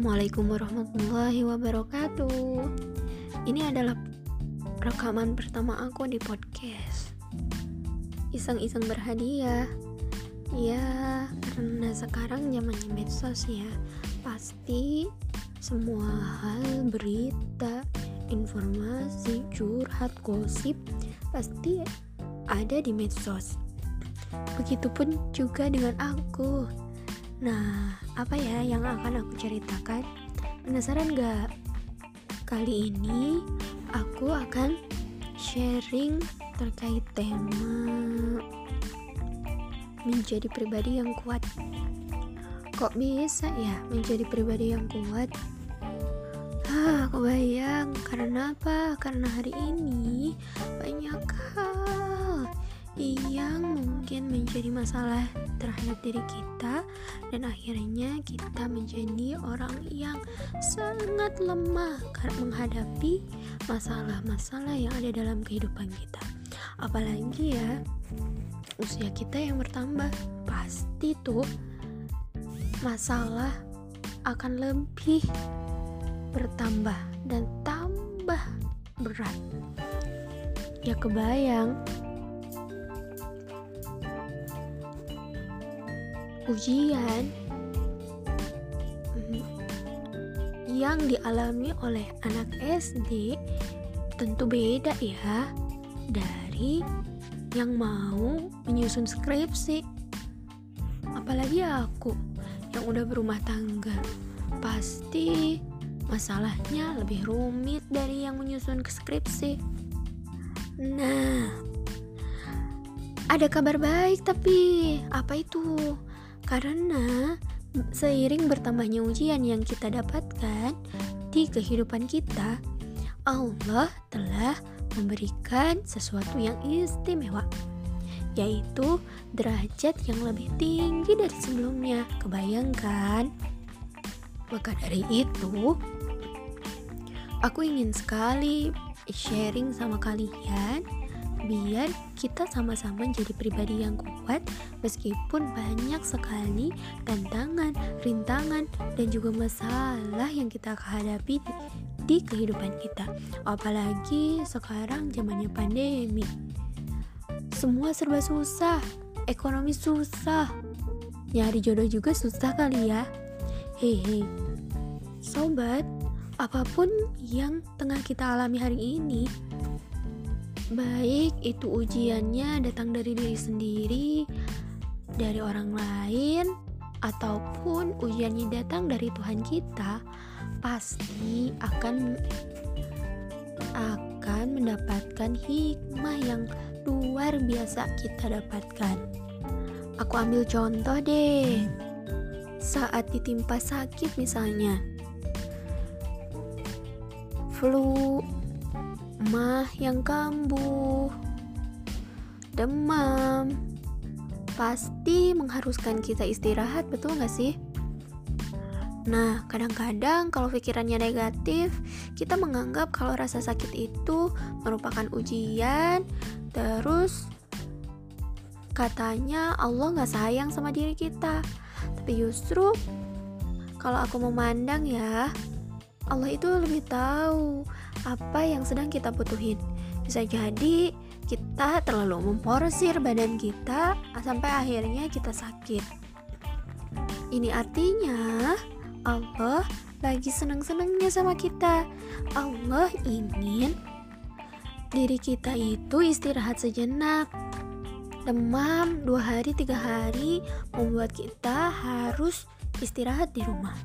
Assalamualaikum warahmatullahi wabarakatuh. Ini adalah rekaman pertama aku di podcast. Iseng-iseng berhadiah. Ya, karena sekarang zamannya medsos ya. Pasti semua hal berita, informasi, curhat, gosip pasti ada di medsos. Begitupun juga dengan aku Nah, apa ya yang akan aku ceritakan? Penasaran gak? Kali ini aku akan sharing terkait tema menjadi pribadi yang kuat. Kok bisa ya menjadi pribadi yang kuat? Hah, aku bayang karena apa? Karena hari ini banyak hal yang mungkin menjadi masalah terhadap diri kita dan akhirnya kita menjadi orang yang sangat lemah menghadapi masalah-masalah yang ada dalam kehidupan kita. Apalagi ya usia kita yang bertambah pasti tuh masalah akan lebih bertambah dan tambah berat. Ya kebayang ujian. Yang dialami oleh anak SD tentu beda ya dari yang mau menyusun skripsi. Apalagi aku yang udah berumah tangga pasti masalahnya lebih rumit dari yang menyusun skripsi. Nah ada kabar baik tapi apa itu karena seiring bertambahnya ujian yang kita dapatkan di kehidupan kita, Allah telah memberikan sesuatu yang istimewa, yaitu derajat yang lebih tinggi dari sebelumnya. Kebayangkan? Maka dari itu, aku ingin sekali sharing sama kalian biar kita sama-sama jadi pribadi yang kuat meskipun banyak sekali tantangan, rintangan, dan juga masalah yang kita hadapi di, di kehidupan kita. Apalagi sekarang zamannya pandemi. Semua serba susah, ekonomi susah, nyari jodoh juga susah kali ya. Hehe. Sobat, apa pun yang tengah kita alami hari ini, Baik itu ujiannya datang dari diri sendiri, dari orang lain, ataupun ujiannya datang dari Tuhan kita, pasti akan akan mendapatkan hikmah yang luar biasa kita dapatkan. Aku ambil contoh deh. Saat ditimpa sakit misalnya. Flu mah yang kambuh, demam, pasti mengharuskan kita istirahat, betul gak sih? Nah, kadang-kadang kalau pikirannya negatif, kita menganggap kalau rasa sakit itu merupakan ujian, terus katanya Allah gak sayang sama diri kita. Tapi justru kalau aku memandang ya, Allah itu lebih tahu apa yang sedang kita butuhin. Bisa jadi kita terlalu memporsir badan kita sampai akhirnya kita sakit. Ini artinya Allah lagi senang-senangnya sama kita. Allah ingin diri kita itu istirahat sejenak. Demam dua hari tiga hari membuat kita harus istirahat di rumah.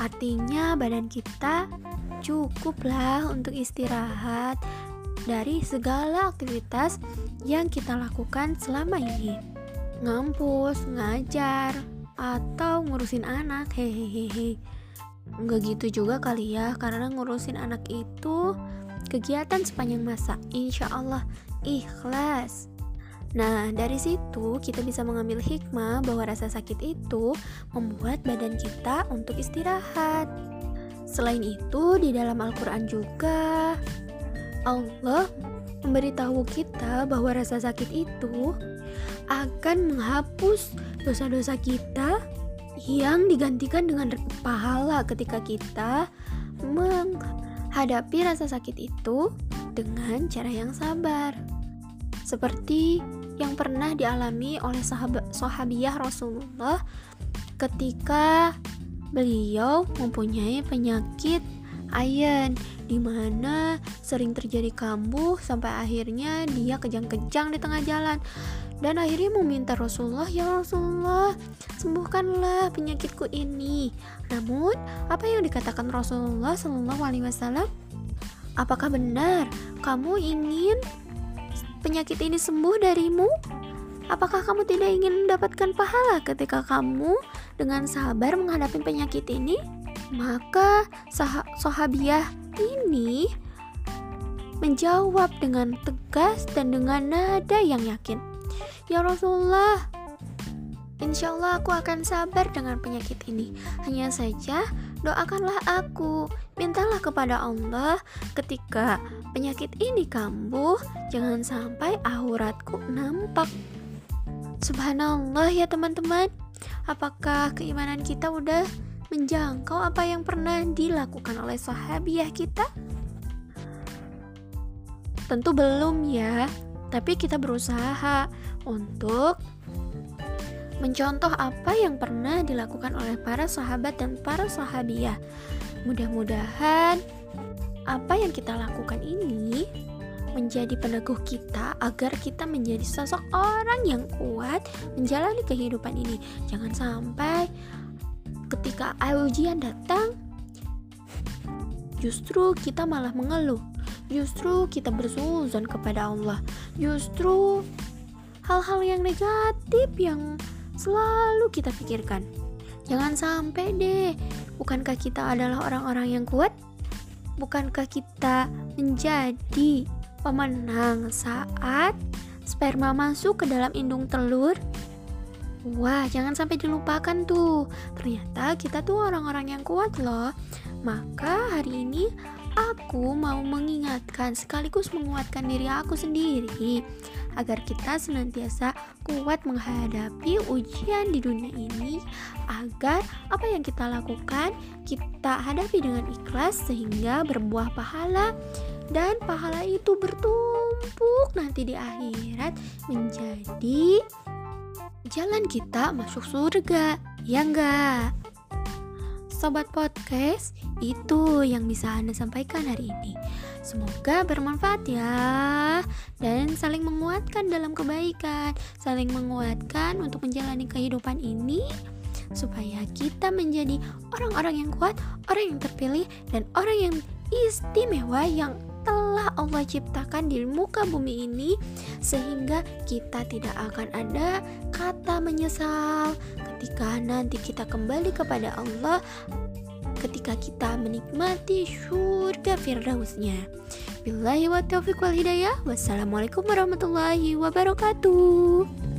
Artinya badan kita cukuplah untuk istirahat dari segala aktivitas yang kita lakukan selama ini. Ngampus, ngajar, atau ngurusin anak, hehehe. Nggak gitu juga kali ya, karena ngurusin anak itu kegiatan sepanjang masa. Insya Allah ikhlas. Nah, dari situ kita bisa mengambil hikmah bahwa rasa sakit itu membuat badan kita untuk istirahat. Selain itu, di dalam Al-Quran juga Allah memberitahu kita bahwa rasa sakit itu akan menghapus dosa-dosa kita yang digantikan dengan pahala ketika kita menghadapi rasa sakit itu dengan cara yang sabar. Seperti yang pernah dialami oleh sahabat sahabiah Rasulullah ketika beliau mempunyai penyakit ayen di mana sering terjadi kambuh sampai akhirnya dia kejang-kejang di tengah jalan. Dan akhirnya meminta Rasulullah ya Rasulullah sembuhkanlah penyakitku ini. Namun apa yang dikatakan Rasulullah Shallallahu Alaihi Wasallam? Apakah benar kamu ingin penyakit ini sembuh darimu apakah kamu tidak ingin mendapatkan pahala ketika kamu dengan sabar menghadapi penyakit ini maka sah sahabiah ini menjawab dengan tegas dan dengan nada yang yakin Ya Rasulullah, Insya Allah aku akan sabar dengan penyakit ini. Hanya saja doakanlah aku, mintalah kepada Allah ketika penyakit ini kambuh, jangan sampai auratku nampak. Subhanallah ya teman-teman, apakah keimanan kita udah menjangkau apa yang pernah dilakukan oleh sahabiah kita? Tentu belum ya, tapi kita berusaha untuk mencontoh apa yang pernah dilakukan oleh para sahabat dan para sahabiah. Mudah-mudahan apa yang kita lakukan ini menjadi peneguh kita agar kita menjadi sosok orang yang kuat menjalani kehidupan ini. Jangan sampai ketika ujian datang justru kita malah mengeluh. Justru kita bersuzon kepada Allah. Justru hal-hal yang negatif yang selalu kita pikirkan. Jangan sampai deh bukankah kita adalah orang-orang yang kuat? Bukankah kita menjadi pemenang saat sperma masuk ke dalam indung telur Wah, jangan sampai dilupakan tuh. Ternyata kita tuh orang-orang yang kuat loh. Maka hari ini Aku mau mengingatkan sekaligus menguatkan diri aku sendiri agar kita senantiasa kuat menghadapi ujian di dunia ini agar apa yang kita lakukan kita hadapi dengan ikhlas sehingga berbuah pahala dan pahala itu bertumpuk nanti di akhirat menjadi jalan kita masuk surga. Ya enggak? Sobat Podcast, itu yang bisa Anda sampaikan hari ini. Semoga bermanfaat ya. Dan saling menguatkan dalam kebaikan, saling menguatkan untuk menjalani kehidupan ini supaya kita menjadi orang-orang yang kuat, orang yang terpilih dan orang yang istimewa yang telah Allah ciptakan di muka bumi ini sehingga kita tidak akan ada kata menyesal ketika nanti kita kembali kepada Allah ketika kita menikmati surga firdausnya. Billahi wa taufiq wal hidayah. Wassalamualaikum warahmatullahi wabarakatuh